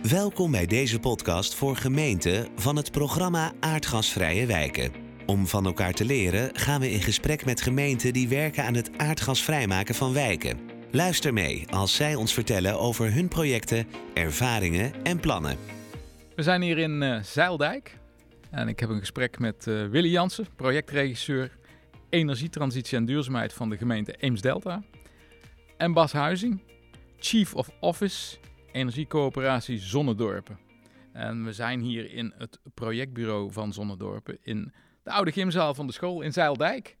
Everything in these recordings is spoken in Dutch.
Welkom bij deze podcast voor gemeenten van het programma Aardgasvrije Wijken. Om van elkaar te leren gaan we in gesprek met gemeenten die werken aan het aardgasvrijmaken van wijken. Luister mee als zij ons vertellen over hun projecten, ervaringen en plannen. We zijn hier in uh, Zeildijk en ik heb een gesprek met uh, Willy Jansen, projectregisseur Energietransitie en Duurzaamheid van de gemeente Eems-Delta. En Bas Huizing, Chief of Office Energiecoöperatie Zonnedorpen. En we zijn hier in het projectbureau van Zonnedorpen in de oude gymzaal van de school in Zeildijk.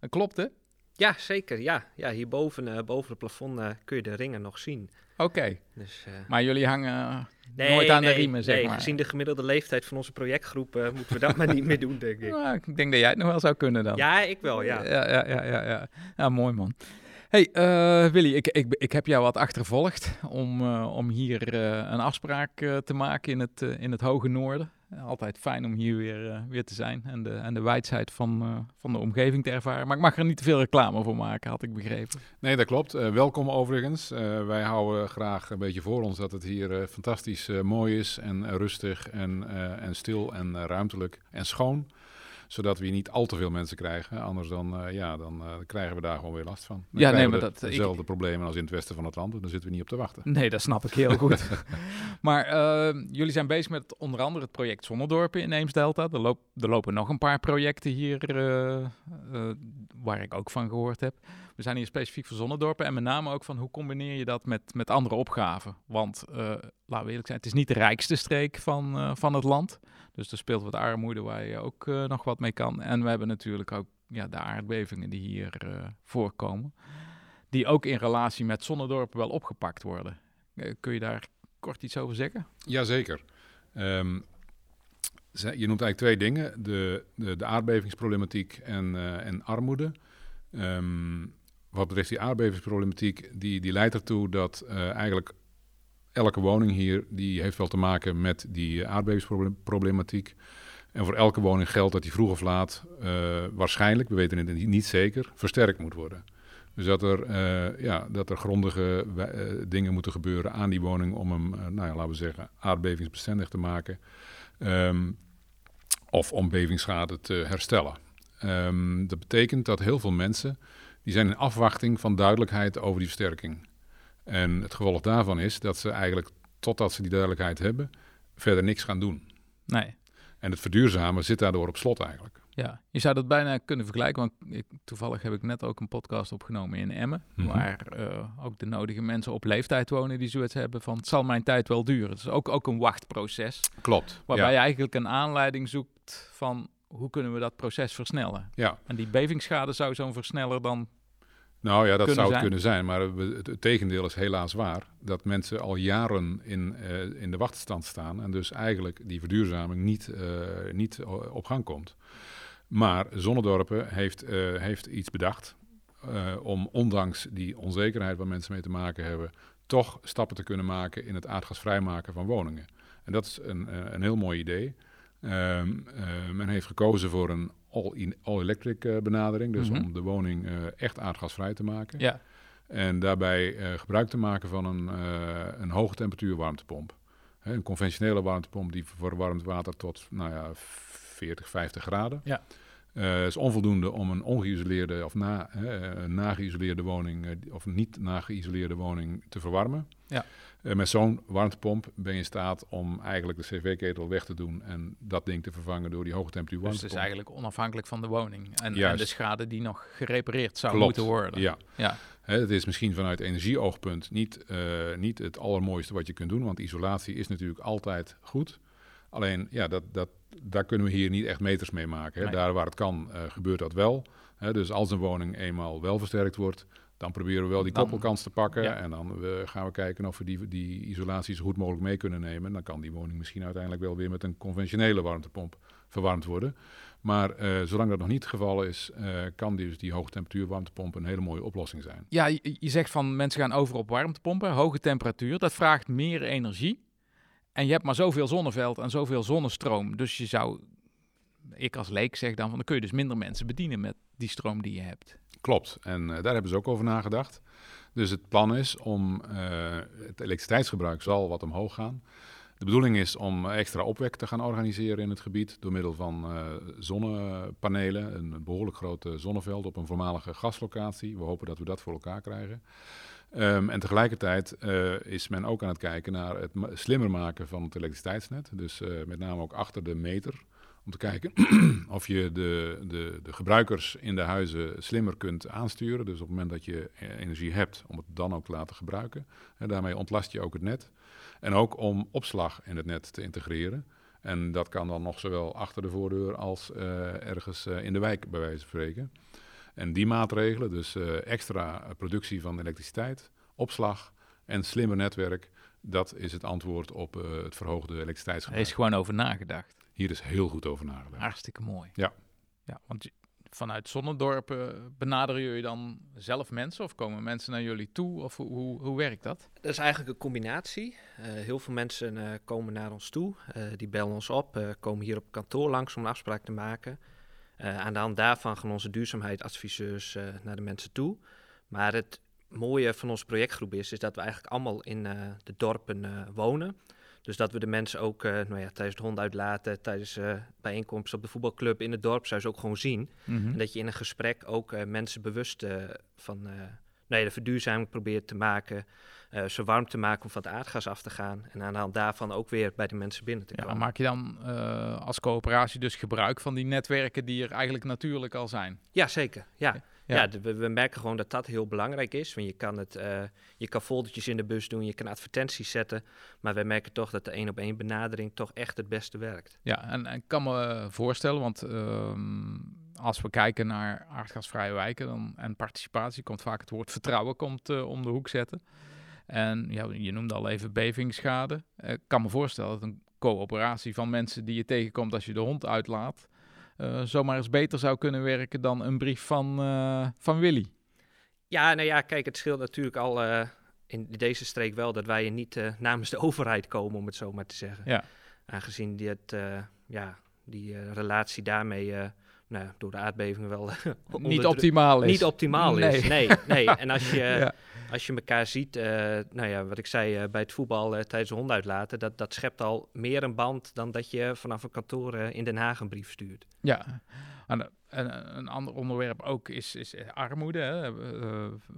Dat klopt hè? Ja, zeker. Ja, ja hierboven, uh, boven het plafond uh, kun je de ringen nog zien. Oké. Okay. Dus, uh, maar jullie hangen nee, nooit aan nee, de riemen, zeg nee, maar. gezien de gemiddelde leeftijd van onze projectgroep moeten we dat maar niet meer doen, denk ik. Nou, ik denk dat jij het nog wel zou kunnen dan. Ja, ik wel, ja. Ja, ja, ja, ja. ja. ja mooi man. Hey uh, Willy, ik, ik, ik heb jou wat achtervolgd om, uh, om hier uh, een afspraak te maken in het, in het hoge noorden. Altijd fijn om hier weer, weer te zijn en de, en de wijsheid van, van de omgeving te ervaren. Maar ik mag er niet te veel reclame voor maken, had ik begrepen. Nee, dat klopt. welkom overigens. wij houden graag een beetje voor ons dat het hier fantastisch mooi is en rustig en, en stil en ruimtelijk en schoon zodat we niet al te veel mensen krijgen. Anders dan, uh, ja, dan uh, krijgen we daar gewoon weer last van. Dan ja, nee, maar dat... Ik... problemen als in het westen van het land. Dan zitten we niet op te wachten. Nee, dat snap ik heel goed. maar uh, jullie zijn bezig met onder andere het project Zonnedorpen in Eemsdelta. Er, loop, er lopen nog een paar projecten hier waar ik ook van gehoord heb. We zijn hier specifiek voor Zonnedorpen. En met name ook van hoe combineer je dat met, met andere opgaven. Want, laten we eerlijk zijn, het is niet de rijkste streek van, van het land. Dus er speelt wat armoede waar je ook uh, nog wat mee kan. En we hebben natuurlijk ook ja, de aardbevingen die hier uh, voorkomen. Die ook in relatie met Zonnedorp wel opgepakt worden. Uh, kun je daar kort iets over zeggen? Jazeker. Um, je noemt eigenlijk twee dingen. De, de, de aardbevingsproblematiek en, en armoede. Um, wat betreft die aardbevingsproblematiek, die, die leidt ertoe dat eigenlijk elke woning hier die heeft wel te maken met die aardbevingsproblematiek. En voor elke woning geldt dat die vroeg of laat uh, waarschijnlijk, we weten het niet zeker, versterkt moet worden. Dus dat er, uh, ja, dat er grondige dingen moeten gebeuren aan die woning om hem, nou ja, laten we zeggen, aardbevingsbestendig te maken. Um, of om bevingsschade te herstellen. Um, dat betekent dat heel veel mensen, die zijn in afwachting van duidelijkheid over die versterking. En het gevolg daarvan is dat ze eigenlijk, totdat ze die duidelijkheid hebben, verder niks gaan doen. Nee. En het verduurzamen zit daardoor op slot eigenlijk. Ja, je zou dat bijna kunnen vergelijken, want ik, toevallig heb ik net ook een podcast opgenomen in Emmen, mm -hmm. waar uh, ook de nodige mensen op leeftijd wonen die zoiets hebben van het zal mijn tijd wel duren. Het is ook, ook een wachtproces. Klopt. Waarbij ja. je eigenlijk een aanleiding zoekt van hoe kunnen we dat proces versnellen. Ja. En die bevingsschade zou zo'n versneller dan nou ja, dat zou het zijn. kunnen zijn, maar het, het, tegendeel is helaas waar. Dat mensen al jaren in, uh, in de wachtstand staan en dus eigenlijk die verduurzaming niet, uh, niet op gang komt. Maar Zonnedorpen heeft, uh, heeft iets bedacht om ondanks die onzekerheid waar mensen mee te maken hebben, toch stappen te kunnen maken in het aardgasvrijmaken van woningen. En dat is een, een heel mooi idee. Um, men heeft gekozen voor een all-electric all uh, benadering. Dus mm -hmm. om de woning uh, echt aardgasvrij te maken. Ja. En daarbij gebruik te maken van een, een hoge temperatuur warmtepomp. Een conventionele warmtepomp die verwarmt water tot nou ja, 40, 50 graden. Ja. Is onvoldoende om een ongeïsoleerde of na, nageïsoleerde woning of niet nageïsoleerde woning te verwarmen. Ja. Met zo'n warmtepomp ben je in staat om eigenlijk de cv-ketel weg te doen en dat ding te vervangen door die hoge temperatuur Dus het is eigenlijk onafhankelijk van de woning en, en de schade die nog gerepareerd zou Klopt. moeten worden. Ja. ja. Hè, het is misschien vanuit energieoogpunt niet, niet het allermooiste wat je kunt doen, want isolatie is natuurlijk altijd goed. Alleen, ja, dat, dat, daar kunnen we hier niet echt meters mee maken. Hè. Nee. Daar waar het kan, uh, gebeurt dat wel. Hè. Dus als een woning eenmaal wel versterkt wordt, dan proberen we wel die koppelkans te pakken. ja. En dan uh, gaan we kijken of we die, die isolatie zo goed mogelijk mee kunnen nemen. En dan kan die woning misschien uiteindelijk wel weer met een conventionele warmtepomp verwarmd worden. Maar uh, zolang dat nog niet het geval is, uh, kan dus die hoogtemperatuur warmtepomp een hele mooie oplossing zijn. Ja, je, je zegt van mensen gaan over op warmtepompen, hoge temperatuur. Dat vraagt meer energie. En je hebt maar zoveel zonneveld en zoveel zonnestroom. Dus je zou, ik als leek zeg dan van, dan kun je dus minder mensen bedienen met die stroom die je hebt. Klopt, en uh, daar hebben ze ook over nagedacht. Dus het plan is om het elektriciteitsgebruik zal wat omhoog gaan. De bedoeling is om extra opwek te gaan organiseren in het gebied door middel van zonnepanelen, een behoorlijk groot zonneveld op een voormalige gaslocatie. We hopen dat we dat voor elkaar krijgen. Um, en tegelijkertijd is men ook aan het kijken naar het slimmer maken van het elektriciteitsnet. Dus met name ook achter de meter. Om te kijken of je de, de, de, gebruikers in de huizen slimmer kunt aansturen. Dus op het moment dat je e-, energie hebt, om het dan ook te laten gebruiken. En daarmee ontlast je ook het net. En ook om opslag in het net te integreren. En dat kan dan nog zowel achter de voordeur als uh, ergens in de wijk, bij wijze van spreken. En die maatregelen, dus extra productie van elektriciteit, opslag en slimmer netwerk, dat is het antwoord op het verhoogde elektriciteitsgebruik. Er is gewoon over nagedacht. Hier is heel goed over nagedacht. Hartstikke mooi. Ja. Ja, want vanuit Zonnedorp uh, benaderen jullie dan zelf mensen of komen mensen naar jullie toe? Of hoe, hoe werkt dat? Dat is eigenlijk een combinatie. Uh, heel veel mensen uh, komen naar ons toe, die bellen ons op, komen hier op kantoor langs om een afspraak te maken. Uh, aan de hand daarvan gaan onze duurzaamheidsadviseurs uh, naar de mensen toe. Maar het mooie van onze projectgroep is, is dat we eigenlijk allemaal in uh, de dorpen wonen. Dus dat we de mensen ook nou ja, tijdens het hond uitlaten, tijdens bijeenkomsten op de voetbalclub in het dorp, zou ze ook gewoon zien. Mm -hmm. En dat je in een gesprek ook mensen bewust van nou ja, de verduurzaming probeert te maken uh, zo warm te maken om van het aardgas af te gaan. En aan de hand daarvan ook weer bij de mensen binnen te komen. Ja, maak je dan uh, als coöperatie dus gebruik van die netwerken die er eigenlijk natuurlijk al zijn? Ja, zeker. Ja. Ja, we, we, merken gewoon dat dat heel belangrijk is. Want je kan, het, uh, je kan foldertjes in de bus doen, je kan advertenties zetten. Maar wij merken toch dat de één op één benadering toch echt het beste werkt. Ja, en, ik kan me voorstellen, want uh, als we kijken naar aardgasvrije wijken dan, en participatie, komt vaak het woord vertrouwen komt, uh, om de hoek zetten. En ja, je noemde al even bevingsschade. Ik kan me voorstellen dat een coöperatie van mensen die je tegenkomt als je de hond uitlaat, zomaar eens beter zou kunnen werken dan een brief van, uh, van Willy. Ja, nou ja, kijk, het scheelt natuurlijk al uh, in deze streek wel dat wij niet namens de overheid komen, om het zo maar te zeggen. Ja. Aangezien die, het, ja, die relatie daarmee nou, door de aardbevingen wel... niet optimaal is. Niet optimaal is, nee. nee, nee. En als je, ja. Als je elkaar ziet, uh, nou ja, wat ik zei uh, bij het voetbal uh, tijdens de hond uitlaten, dat, dat schept al meer een band dan dat je vanaf een kantoor in Den Haag een brief stuurt. Ja, en, en een ander onderwerp ook is, is armoede. Hè.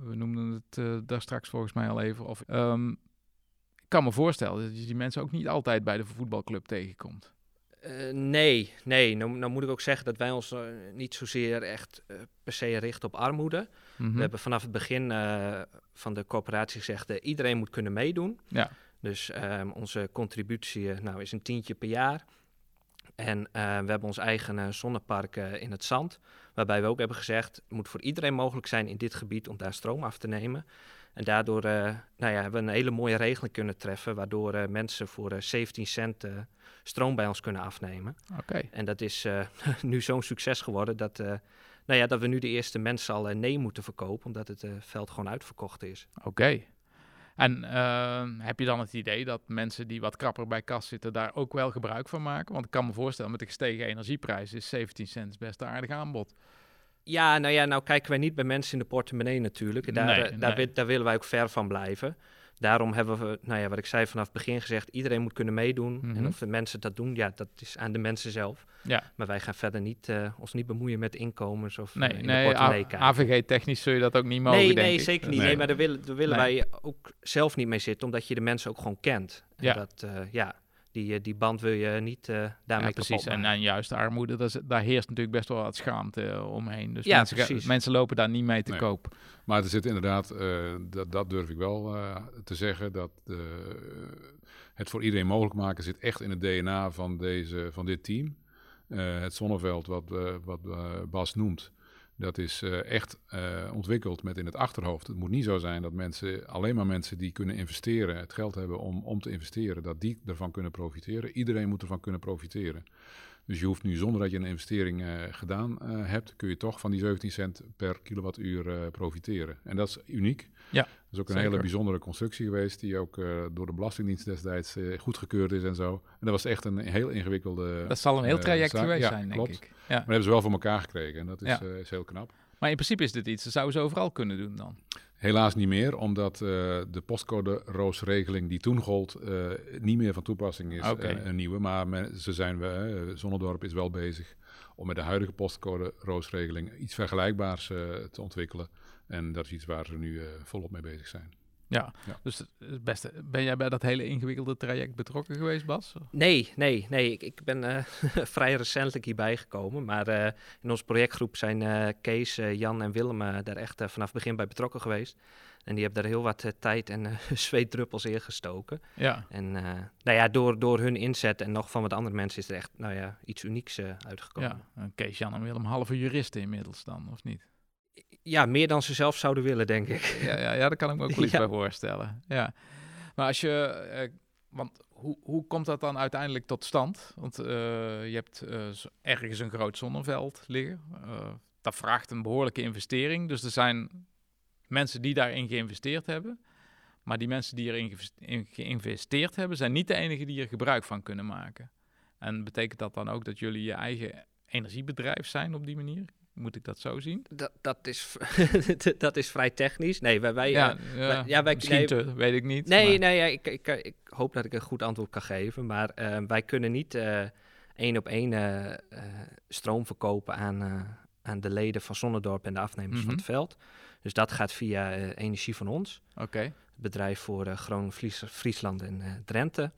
we noemden het daar straks volgens mij al even. Of, um, ik kan me voorstellen dat je die mensen ook niet altijd bij de voetbalclub tegenkomt. Uh, nee, nee. Nou, nou, moet ik ook zeggen dat wij ons uh, niet zozeer echt uh, per se richten op armoede. Mm -hmm. We hebben vanaf het begin van de coöperatie gezegd dat iedereen moet kunnen meedoen. Ja. Dus um, onze contributie nou, is een tientje per jaar. En we hebben ons eigen zonnepark in het zand. Waarbij we ook hebben gezegd, het moet voor iedereen mogelijk zijn in dit gebied om daar stroom af te nemen. En daardoor nou ja, hebben we een hele mooie regeling kunnen treffen, waardoor mensen voor uh, 17 cent stroom bij ons kunnen afnemen. Okay. En dat is nu zo'n succes geworden dat, nou ja, dat we nu de eerste mensen al nee moeten verkopen, omdat het veld gewoon uitverkocht is. Oké. Okay. En heb je dan het idee dat mensen die wat krapper bij kas zitten daar ook wel gebruik van maken? Want ik kan me voorstellen, met de gestegen energieprijs is 17 cent best een aardig aanbod. Ja, nou ja, nou kijken wij niet bij mensen in de portemonnee natuurlijk. Daar, nee, daar, nee. daar willen wij ook ver van blijven. Daarom hebben we, nou ja, wat ik zei vanaf het begin gezegd, iedereen moet kunnen meedoen. Mm -hmm. En of de mensen dat doen, ja, dat is aan de mensen zelf. Ja. Maar wij gaan verder niet, uh, ons niet bemoeien met inkomens of nee, uh, in nee, de AVG-technisch zul je dat ook niet mogen, Nee, nee ik. zeker niet. Nee. nee, maar daar willen, daar willen wij ook zelf niet mee zitten, omdat je de mensen ook gewoon kent. En ja. dat, uh, ja, die, die band wil je niet uh, daarmee ja, precies. En, en juist de armoede, dat is, daar heerst natuurlijk best wel wat schaamte uh, omheen. Dus ja, mensen, precies. mensen lopen daar niet mee te nee. koop. Maar er zit inderdaad, uh, dat, dat durf ik wel te zeggen, dat het voor iedereen mogelijk maken zit echt in het DNA van, deze, van dit team. het zonneveld wat, wat Bas noemt. Dat is uh, echt uh, ontwikkeld met in het achterhoofd. Het moet niet zo zijn dat mensen, alleen maar mensen die kunnen investeren, het geld hebben om, om te investeren, dat die ervan kunnen profiteren. Iedereen moet ervan kunnen profiteren. Dus je hoeft nu zonder dat je een investering uh, gedaan hebt, kun je toch van die 17 cent per kilowattuur profiteren. En dat is uniek. Ja, dat is ook een zeker. hele bijzondere constructie geweest, die ook door de Belastingdienst destijds goedgekeurd is en zo. En dat was echt een heel ingewikkelde. Dat zal een heel traject geweest zijn, denk klopt. ik. Ja. Maar dat hebben ze wel voor elkaar gekregen en dat is, Ja. is heel knap. Maar in principe is dit iets, dat zouden ze overal kunnen doen dan. Helaas niet meer, omdat uh, de postcode-roosregeling die toen gold uh, niet meer van toepassing is, Oké. uh, een nieuwe. Maar men, ze zijn, we, Zonnedorp is wel bezig om met de huidige postcode-roosregeling iets vergelijkbaars te ontwikkelen. En dat is iets waar ze nu volop mee bezig zijn. Ja, Ja. dus het beste. Ben jij bij dat hele ingewikkelde traject betrokken geweest, Bas? Nee, nee, nee. Ik, ik ben eh, vrij recentelijk hierbij gekomen. Maar eh, in onze projectgroep zijn eh, Kees, Jan en Willem daar echt vanaf het begin bij betrokken geweest. En die hebben daar heel wat tijd en zweetdruppels in gestoken. Ja, En nou ja, door, door hun inzet en nog van wat andere mensen is er echt nou ja, iets unieks uitgekomen. ja. En Kees, Jan en Willem, halve juristen inmiddels dan, of niet? Ja, meer dan ze zelf zouden willen, denk ik. Ja, ja, ja daar kan ik me ook wel iets Ja. bij voorstellen. Ja. Maar als je, eh, want hoe, hoe komt dat dan uiteindelijk tot stand? Want eh, je hebt eh, ergens een groot zonneveld liggen. Dat vraagt een behoorlijke investering. Dus er zijn mensen die daarin geïnvesteerd hebben. Maar die mensen die erin geïnvest- in geïnvesteerd hebben, zijn niet de enigen die er gebruik van kunnen maken. En betekent dat dan ook dat jullie je eigen energiebedrijf zijn op die manier? Moet ik dat zo zien? Dat, dat, is, dat is vrij technisch. Nee, wij... wij ja, eh, ja, wij- ja, wij- misschien nee, te, weet ik niet. Nee, maar- nee ja, ik, ik, ik hoop dat ik een goed antwoord kan geven. Maar eh, wij kunnen niet eh, één op één stroom verkopen aan, aan de leden van Zonnedorp en de afnemers Mhm. van het veld. Dus dat gaat via energie van ons. Oké. Het bedrijf voor Groningen, Fries- Friesland en Drenthe.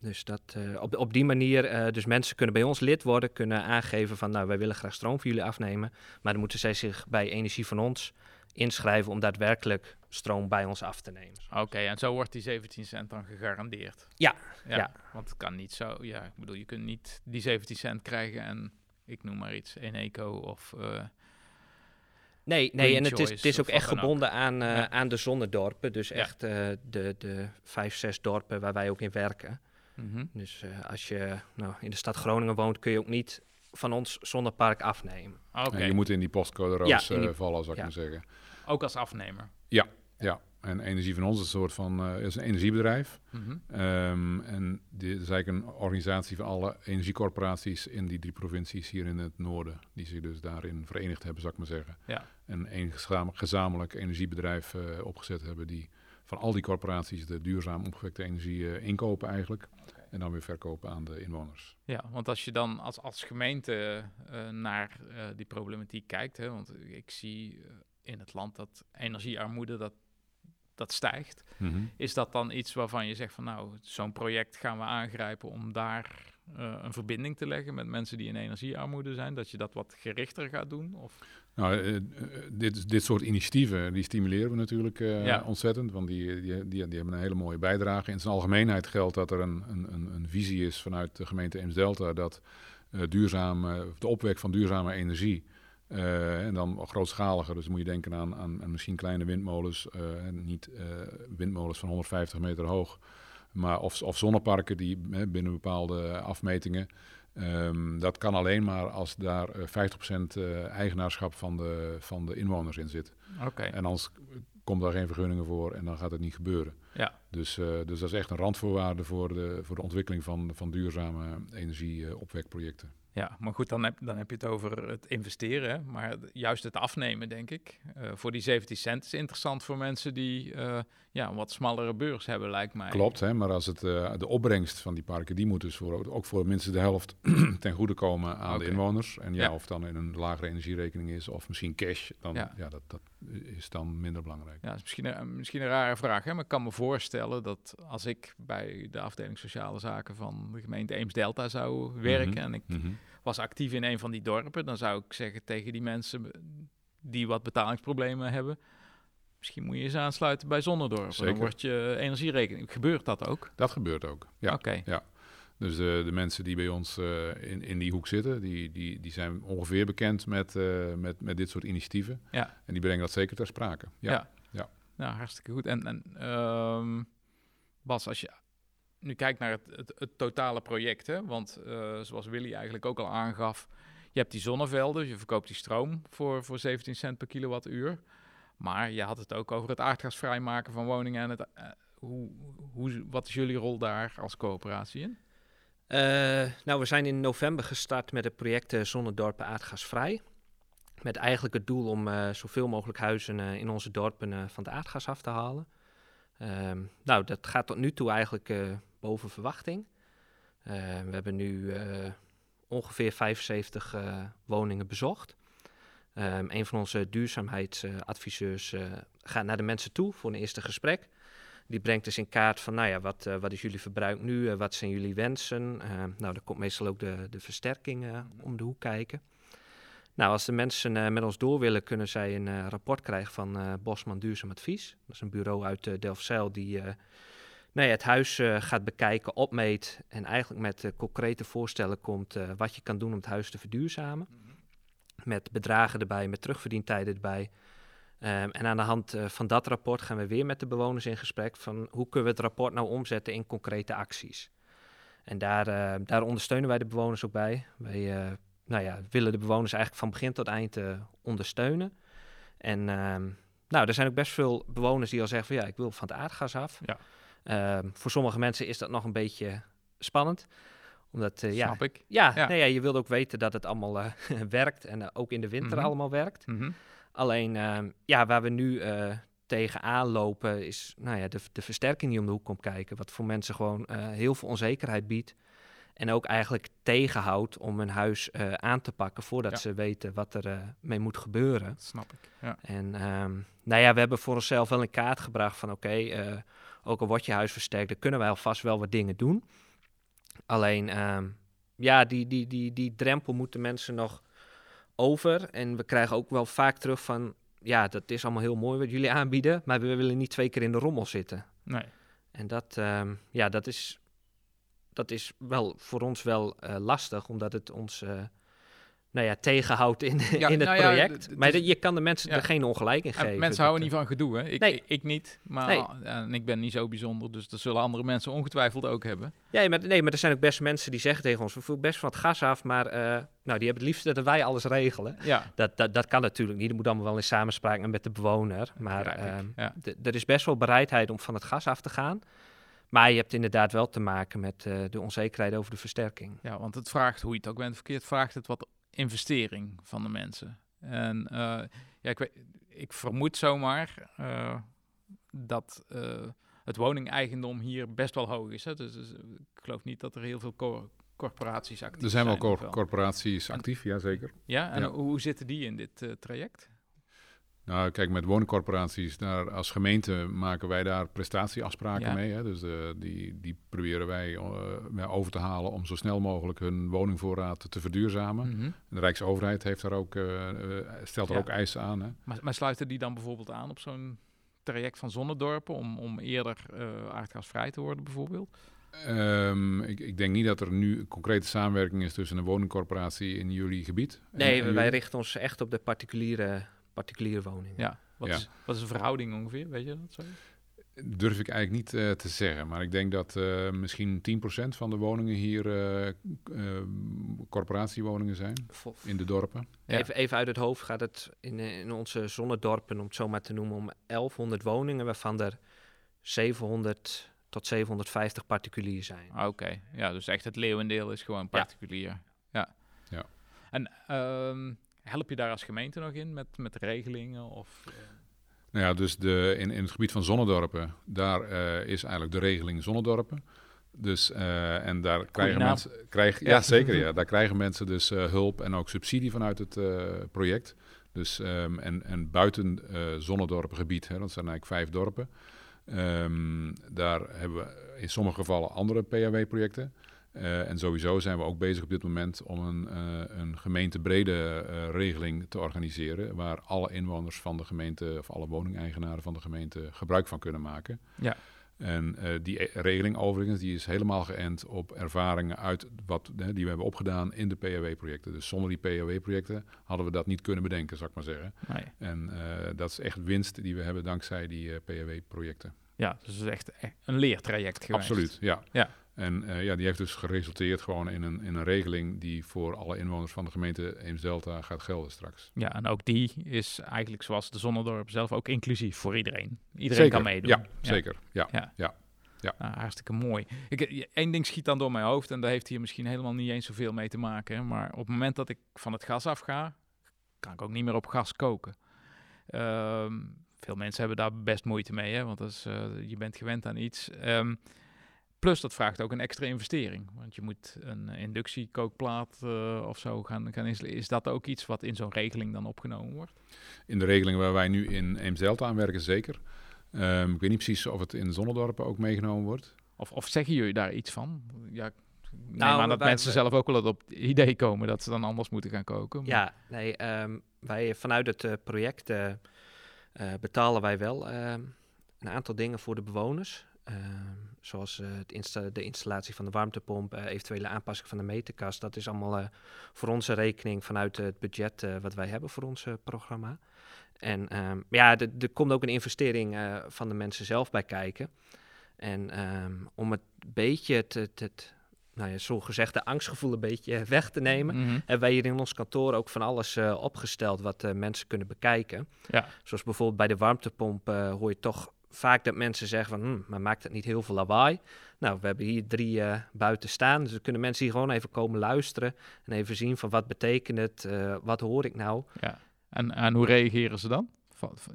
Dus dat, eh, op, op die manier, eh, dus mensen kunnen bij ons lid worden, kunnen aangeven van nou wij willen graag stroom voor jullie afnemen. Maar dan moeten zij zich bij energie van ons inschrijven om daadwerkelijk stroom bij ons af te nemen. Oké, en zo wordt die 17 cent dan gegarandeerd. Ja, ja. ja. Want het kan niet zo. Ja, ik bedoel, je kunt niet die 17 cent krijgen en ik noem maar iets, Eneco of. eh, Nee, nee en het is, het is ook echt ook. gebonden aan, Ja. aan de zonnedorpen. Dus Ja. echt de, de vijf, zes dorpen waar wij ook in werken. Mhm. Dus eh, als je nou, in de stad Groningen woont, kun je ook niet van ons zonnepark afnemen. Oké, En je moet in die postcode roos Ja, die- eh, vallen, zou ik ja. maar zeggen. ook als afnemer. Ja, en Energie van ons is een soort van eh, is een energiebedrijf. Mhm. Ehm, en dit is eigenlijk een organisatie van alle energiecorporaties in die drie provincies hier in het noorden. Die zich dus daarin verenigd hebben, zou ik maar zeggen. Ja. En een gezam- gezamenlijk energiebedrijf eh, opgezet hebben die van al die corporaties de duurzaam omgewekte energie eh, inkopen eigenlijk. En dan weer verkopen aan de inwoners. Ja, want als je dan als, als gemeente eh, naar eh, die problematiek kijkt, hè, want ik zie in het land dat energiearmoede dat, dat stijgt. Is dat dan iets waarvan je zegt van nou, zo'n project gaan we aangrijpen om daar een verbinding te leggen met mensen die in energiearmoede zijn? Dat je dat wat gerichter gaat doen? Of? Nou, eh, eh, dit, dit soort initiatieven, die stimuleren we natuurlijk eh, Ja. ontzettend. Want die, die, die, die hebben een hele mooie bijdrage. In zijn algemeenheid geldt dat er een, een, een, visie is vanuit de gemeente Eemsdelta... dat eh, duurzaam, eh, de opwek van duurzame energie... en dan grootschaliger, dus moet je denken aan, aan, aan misschien kleine windmolens... en niet windmolens van 150 meter hoog... Maar of, of zonneparken die binnen bepaalde afmetingen... Ehm, dat kan alleen maar als daar eh, 50% eh, eigenaarschap van de, van de inwoners in zit. Oké, En anders komt daar geen vergunningen voor en dan gaat het niet gebeuren. Ja. Dus, eh, dus dat is echt een randvoorwaarde voor de, voor de ontwikkeling van, van duurzame energieopwekprojecten. Ja, maar goed, dan heb, dan heb je het over het investeren, hè? maar juist het afnemen, denk ik. Eh, voor die 17 cent is interessant voor mensen die eh, ja, een wat smallere beurs hebben, lijkt mij. Klopt, hè? maar als het, eh, de opbrengst van die parken, die moet dus voor, ook voor minstens de helft ten goede komen aan de inwoners. En ja, Ja. of dan in een lagere energierekening is of misschien cash, dan Ja. ja. dat, dat is dan minder belangrijk. Ja, dat is misschien een, misschien een rare vraag, hè? maar ik kan me voorstellen dat als ik bij de afdeling sociale zaken van de gemeente Eems-Delta zou werken Mhm. en ik Mhm. Was actief in een van die dorpen, dan zou ik zeggen tegen die mensen die wat betalingsproblemen hebben, misschien moet je eens aansluiten bij Zonnedorp. Zeker. Dan wordt je energierekening. Gebeurt dat ook? Dat gebeurt ook. Ja. Oké. Dus de, de mensen die bij ons eh, in, in die hoek zitten, die, die, die zijn ongeveer bekend met, eh, met, met dit soort initiatieven. Ja. En die brengen dat zeker ter sprake. Ja. Ja. ja. Nou, hartstikke goed. En, en ehm, Bas, als je nu kijkt naar het, het, totale project, hè, want eh, zoals Willy eigenlijk ook al aangaf, je hebt die zonnevelden, je verkoopt die stroom voor, voor 17 cent per kilowattuur. Maar je had het ook over het aardgasvrij maken van woningen en het, eh, hoe, hoe, wat is jullie rol daar als coöperatie in? Eh, nou, we zijn in november gestart met het project Zonnedorpen Aardgasvrij. Met eigenlijk het doel om zoveel mogelijk huizen in onze dorpen van het aardgas af te halen. Ehm, nou, dat gaat tot nu toe eigenlijk boven verwachting. we hebben nu ongeveer 75 woningen bezocht. Um, een van onze duurzaamheidsadviseurs gaat naar de mensen toe voor een eerste gesprek. Die brengt dus in kaart van, nou ja, wat, wat is jullie verbruik nu? Wat zijn jullie wensen? Nou, dan komt meestal ook de, de versterking om de hoek kijken. Nou, als de mensen met ons door willen, kunnen zij een rapport krijgen van Bosman Duurzaam Advies. Dat is een bureau uit Delfzijl die nou ja, het huis gaat bekijken, opmeet en eigenlijk met concrete voorstellen komt wat je kan doen om het huis te verduurzamen. Mhm. Met bedragen erbij, met terugverdientijden erbij. Um, en aan de hand van dat rapport gaan we weer met de bewoners in gesprek van hoe kunnen we het rapport nou omzetten in concrete acties. En daar, daar ondersteunen wij de bewoners ook bij. Wij nou ja, willen de bewoners eigenlijk van begin tot eind ondersteunen. En um, nou, er zijn ook best veel bewoners die al zeggen van ja, ik wil van het aardgas af. Ja. Um, voor sommige mensen is dat nog een beetje spannend omdat, uh, Snap ja, ik. Ja, ja. Nee, ja, je wilt ook weten dat het allemaal uh, werkt en uh, ook in de winter mm -hmm. allemaal werkt. Mm -hmm. Alleen, ehm, ja, waar we nu tegenaan lopen is nou ja, de, de versterking die om de hoek komt kijken. Wat voor mensen gewoon heel veel onzekerheid biedt. En ook eigenlijk tegenhoudt om een huis uh, aan te pakken voordat ja. ze weten wat er mee moet gebeuren. Dat snap ik. Ja. En um, nou ja, we hebben voor onszelf wel in kaart gebracht van oké, okay, ook al wordt je huis versterkt, dan kunnen wij alvast wel wat dingen doen. Alleen, um, ja, die, die, die, die drempel moeten mensen nog over. En we krijgen ook wel vaak terug van, ja, dat is allemaal heel mooi wat jullie aanbieden, maar we willen niet twee keer in de rommel zitten. Nee. En dat, um, ja, dat is, dat is wel voor ons wel uh, lastig, omdat het ons uh, nou ja, tegenhoudt in, ja, in het nou project. Ja, maar je kan de mensen ja. er geen ongelijk in geven. Mensen houden niet van gedoe, hè? Ik, nee. ik, ik niet, maar nee. en ik ben niet zo bijzonder, dus dat zullen andere mensen ongetwijfeld ook hebben. Ja, maar, nee, maar er zijn ook best mensen die zeggen tegen ons, we voelen best van het gas af, maar uh, nou, die hebben het liefst dat wij alles regelen. Ja. Dat, dat, dat kan natuurlijk niet, dat moet allemaal wel in samenspraak met de bewoner. Maar ja. er is best wel bereidheid om van het gas af te gaan. Maar je hebt inderdaad wel te maken met uh, de onzekerheid over de versterking. Ja, want het vraagt, hoe je het ook bent verkeerd, vraagt het wat investering van de mensen. En uh, ja, ik, weet, ik vermoed zomaar uh, dat uh, het woningeigendom hier best wel hoog is. Hè? Dus, dus, ik geloof niet dat er heel veel co corporaties actief zijn. Er zijn wel cor corporaties actief, ja zeker. Ja, en ja. hoe zitten die in dit traject? Nou, kijk, met woningcorporaties, daar, als gemeente maken wij daar prestatieafspraken Ja. mee. Hè? Dus eh, die, die proberen wij eh, over te halen om zo snel mogelijk hun woningvoorraad te verduurzamen. Mhm. De Rijksoverheid heeft daar ook, eh, stelt er Ja. ook eisen aan. Hè? Maar, maar sluiten die dan bijvoorbeeld aan op zo'n traject van zonnedorpen om, om eerder eh, aardgasvrij te worden bijvoorbeeld? Ehm, ik, ik denk niet dat er nu een concrete samenwerking is tussen een woningcorporatie in jullie gebied. en- Nee, en wij jullie. richten ons echt op de particuliere, particuliere woningen. Ja. Wat, Ja. Is, wat is de verhouding ongeveer? Weet je dat zo? Durf ik eigenlijk niet eh, te zeggen. Maar ik denk dat eh, misschien 10% van de woningen hier eh, eh, corporatiewoningen zijn in de dorpen. Ja. Even, even uit het hoofd gaat het in, in onze zonnedorpen, om het zo maar te noemen, om 1100 woningen, waarvan er 700 tot 750 particulier zijn. Ah, Oké, ja, dus echt het leeuwendeel is gewoon particulier. Ja. Ja. En ehm, help je daar als gemeente nog in met, met regelingen? Of, eh, Nou ja, dus de, in, in het gebied van zonnedorpen, daar eh, is eigenlijk de regeling zonnedorpen. Dus, eh, en daar krijgen mensen, krijg, ja. Ja. zeker, ja. Daar krijgen mensen dus hulp en ook subsidie vanuit het project. Dus, ehm, en, en buiten zonnedorpengebied, hè, dat zijn eigenlijk vijf dorpen. Ehm, daar hebben we in sommige gevallen andere PHW-projecten. Eh, en sowieso zijn we ook bezig op dit moment om een, eh, een gemeentebrede eh, regeling te organiseren. Waar alle inwoners van de gemeente of alle woningeigenaren van de gemeente gebruik van kunnen maken. Ja. En die e- regeling overigens die is helemaal geënt op ervaringen uit wat, hè, die we hebben opgedaan in de PHW-projecten. Dus zonder die PHW-projecten hadden we dat niet kunnen bedenken, zou ik maar zeggen. nee. En dat is echt winst die we hebben dankzij die PHW-projecten. Ja, dus het is echt een leertraject geweest. Absoluut, ja. Ja. En eh, ja, die heeft dus geresulteerd gewoon in een, in een regeling die voor alle inwoners van de gemeente Eems-Delta gaat gelden straks. Ja, en ook die is eigenlijk zoals de Zonnedorp zelf ook inclusief voor iedereen. Iedereen Zeker, kan meedoen. Ja, zeker. Ja. Nou, hartstikke mooi. Eén ding schiet dan door mijn hoofd en daar heeft hier misschien helemaal niet eens zoveel mee te maken. Maar op het moment dat ik van het gas af ga, kan ik ook niet meer op gas koken. Ehm, veel mensen hebben daar best moeite mee, hè, want dat is, eh, je bent gewend aan iets. Ehm, plus dat vraagt ook een extra investering, want je moet een inductiekookplaat uh, of zo gaan, gaan installeren. Is dat ook iets wat in zo'n regeling dan opgenomen wordt? In de regeling waar wij nu in Eemsdelta aan werken, zeker. Um, ik weet niet precies of het in Zonnedorpen ook meegenomen wordt. Of, of zeggen jullie daar iets van? Ja, nou, maar dat mensen zelf ook wel op het idee komen dat ze dan anders moeten gaan koken. Ja, nee, um, wij vanuit het uh, project uh, betalen wij wel ehm, een aantal dingen voor de bewoners. Zoals het insta de installatie van de warmtepomp, eventuele aanpassing van de meterkast. Dat is allemaal voor onze rekening vanuit het budget wat wij hebben voor ons programma. En um, ja, er komt ook een investering van de mensen zelf bij kijken. En om het beetje te, te, nou ja, zo gezegd de angstgevoel een beetje weg te nemen. Mm Hebben wij hier in ons kantoor ook van alles uh, opgesteld wat uh, mensen kunnen bekijken. Ja. Zoals bijvoorbeeld bij de warmtepomp uh, hoor je toch vaak dat mensen zeggen van, hm, maar maakt het niet heel veel lawaai? Nou, we hebben hier drie buiten staan, dus dan kunnen mensen hier gewoon even komen luisteren en even zien van wat betekent het, wat hoor ik nou? Ja. En, en hoe reageren ze dan?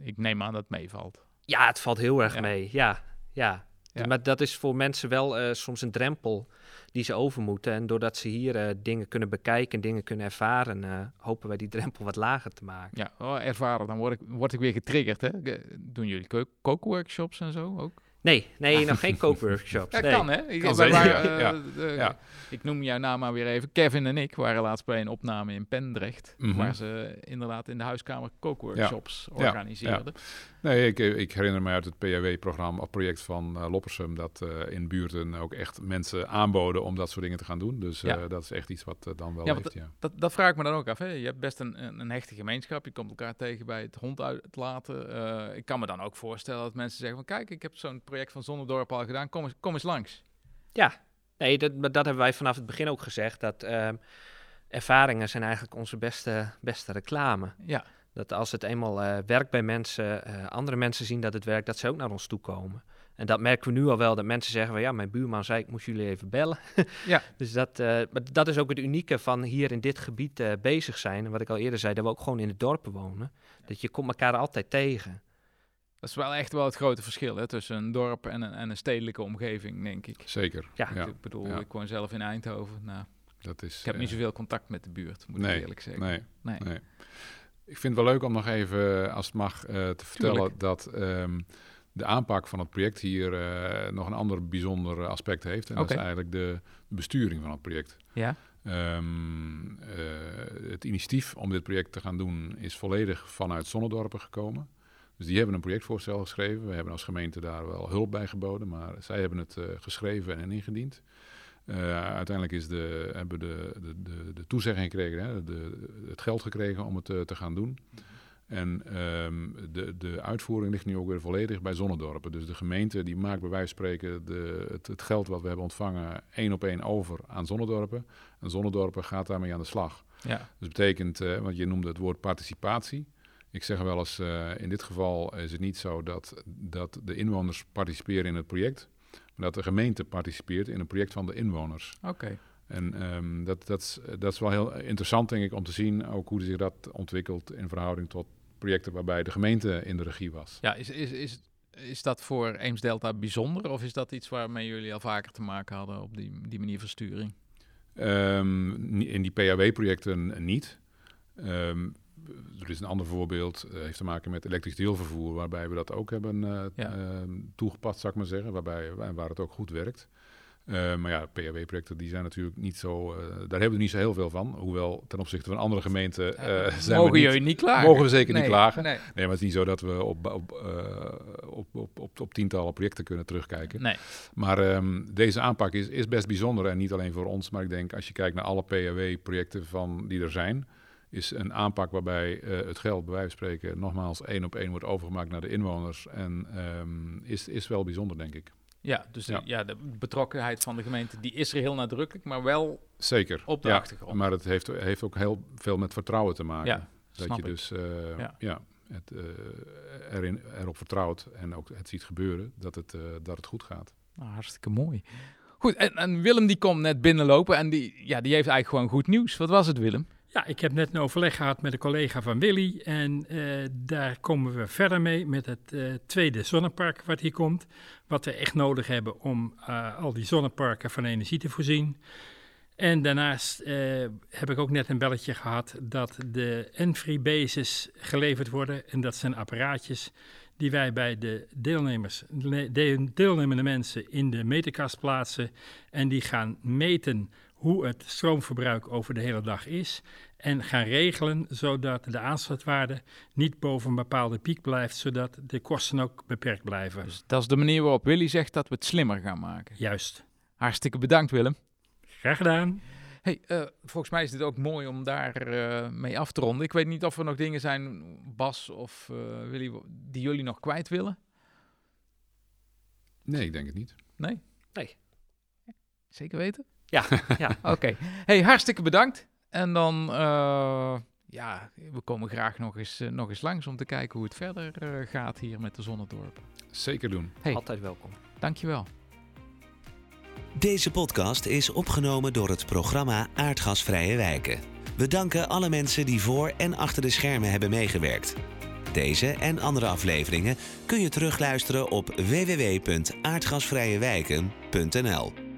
Ik neem aan dat het meevalt. Ja, het valt heel erg mee, ja. ja. Ja. Maar dat is voor mensen wel uh, soms een drempel die ze over moeten. En doordat ze hier uh, dingen kunnen bekijken, dingen kunnen ervaren, uh, hopen wij die drempel wat lager te maken. Ja, oh, ervaren, dan word ik, word ik weer getriggerd. Hè? Doen jullie kookworkshops en zo ook? Nee, nee, nog geen kookworkshops. Ja, nee. kan hè? Ik, kan waren, ja, ja. ik noem jouw naam maar weer even. Kevin en ik waren laatst bij een opname in Pendrecht, mm -hmm. waar ze inderdaad in de huiskamer kookworkshops organiseerden. Nee, ik, ik, herinner me uit het PAW-programma, project van uh, Loppersum, dat uh, in buurten ook echt mensen aanboden om dat soort dingen te gaan doen. Dus uh, dat is echt iets wat dan wel ja, heeft, ja. Dat, dat, vraag ik me dan ook af. Hè? Je hebt best een, een, een, hechte gemeenschap, je komt elkaar tegen bij het hond uitlaten. ik kan me dan ook voorstellen dat mensen zeggen van, kijk, ik heb zo'n project van Zonnedorp al gedaan, kom eens, kom eens langs. Ja, nee, dat, dat hebben wij vanaf het begin ook gezegd, dat ehm, ervaringen zijn eigenlijk onze beste, beste reclame. Ja. Dat als het eenmaal uh, werkt bij mensen, uh, andere mensen zien dat het werkt, dat ze ook naar ons toe komen. En dat merken we nu al wel, dat mensen zeggen van ja, mijn buurman zei ik moest jullie even bellen. ja. Dus dat, uh, maar dat is ook het unieke van hier in dit gebied bezig zijn. En wat ik al eerder zei, dat we ook gewoon in de dorpen wonen. Dat je komt elkaar altijd tegen. Dat is wel echt wel het grote verschil hè, tussen een dorp en een, en een stedelijke omgeving, denk ik. Zeker. Ja, ik bedoel, ik woon zelf in Eindhoven. Nou, dat is, ik heb niet zoveel contact met de buurt, moet ik eerlijk zeggen. Nee, nee. nee. Ik vind het wel leuk om nog even, als het mag, uh, te vertellen Tuurlijk. dat um, de aanpak van het project hier uh, nog een ander bijzonder aspect heeft. En okay. dat is eigenlijk de besturing van het project. Ja. Um, uh, het initiatief om dit project te gaan doen is volledig vanuit Zonnedorpen gekomen. Dus die hebben een projectvoorstel geschreven. We hebben als gemeente daar wel hulp bij geboden, maar zij hebben het geschreven en ingediend. Uh, uiteindelijk is de, hebben we de, de, de, de toezegging gekregen, hè, de, het geld gekregen om het uh, te gaan doen. En um, de, de uitvoering ligt nu ook weer volledig bij Zonnedorpen. Dus de gemeente die maakt bij wijze van spreken de, het, het, geld wat we hebben ontvangen één op één over aan Zonnedorpen. En Zonnedorpen gaat daarmee aan de slag. Ja. Dus dat betekent, uh, want je noemde het woord participatie. Ik zeg wel eens, in dit geval is het niet zo dat, dat de inwoners participeren in het project dat de gemeente participeert in een project van de inwoners. Oké. En um, dat, dat, dat is wel heel interessant, denk ik, om te zien ook hoe zich dat ontwikkelt in verhouding tot projecten waarbij de gemeente in de regie was. Ja, is, is, is, is dat voor Eems Delta bijzonder of is dat iets waarmee jullie al vaker te maken hadden op die, die manier van sturing? Um, in die PAW-projecten niet. Um, er is een ander voorbeeld, uh, heeft te maken met elektrisch deelvervoer, waarbij we dat ook hebben uh, ja. uh, toegepast, zou ik maar zeggen, waarbij, waar het ook goed werkt. Eh, maar ja, PHW-projecten die zijn natuurlijk niet zo. daar hebben we niet zo heel veel van. Hoewel ten opzichte van andere gemeenten. zijn mogen we niet, jullie niet klagen? Mogen we zeker niet klagen. Nee. nee. maar het is niet zo dat we op, op, op, op, op, op, tientallen projecten kunnen terugkijken. Nee. Maar um, deze aanpak is, is best bijzonder. En niet alleen voor ons, maar ik denk als je kijkt naar alle PHW-projecten die er zijn is een aanpak waarbij uh, het geld, bij wijze van spreken, nogmaals één op één wordt overgemaakt naar de inwoners. En um, is, is wel bijzonder, denk ik. Ja, dus ja. De, ja, de betrokkenheid van de gemeente die is er heel nadrukkelijk, maar wel Zeker. op de ja, achtergrond. Maar het heeft, heeft ook heel veel met vertrouwen te maken. Ja, dat je dus uh, ja. ja. het, uh, erin, erop vertrouwt en ook het ziet gebeuren dat het, dat het goed gaat. Nou, hartstikke mooi. Goed, en, en Willem die komt net binnenlopen en die, ja, die heeft eigenlijk gewoon goed nieuws. Wat was het, Willem? Ja, ik heb net een overleg gehad met een collega van Willy. En uh, daar komen we verder mee met het uh, tweede zonnepark wat hier komt. Wat we echt nodig hebben om uh, al die zonneparken van energie te voorzien. En daarnaast heb ik ook net een belletje gehad dat de Enfree bases geleverd worden. En dat zijn apparaatjes die wij bij de deelnemers, de deelnemende mensen in de meterkast plaatsen. En die gaan meten hoe het stroomverbruik over de hele dag is. En gaan regelen zodat de aansluitwaarde niet boven een bepaalde piek blijft, zodat de kosten ook beperkt blijven. Dus dat is de manier waarop Willy zegt dat we het slimmer gaan maken. Juist. Hartstikke bedankt Willem. Graag gedaan. Hey, uh, volgens mij is dit ook mooi om daar uh, mee af te ronden. Ik weet niet of er nog dingen zijn, Bas of uh, Willy, die jullie nog kwijt willen? Nee, ik denk het niet. Nee? Nee. Zeker weten? Ja, ja. Oké. Okay. Hey, hartstikke bedankt. En dan, uh, ja, we komen graag nog eens, uh, nog eens langs om te kijken hoe het verder uh, gaat hier met de Zonnedorp. Zeker doen. Hey, Altijd welkom. Dankjewel. Deze podcast is opgenomen door het programma Aardgasvrije Wijken. We danken alle mensen die voor en achter de schermen hebben meegewerkt. Deze en andere afleveringen kun je terugluisteren op www.aardgasvrijewijken.nl.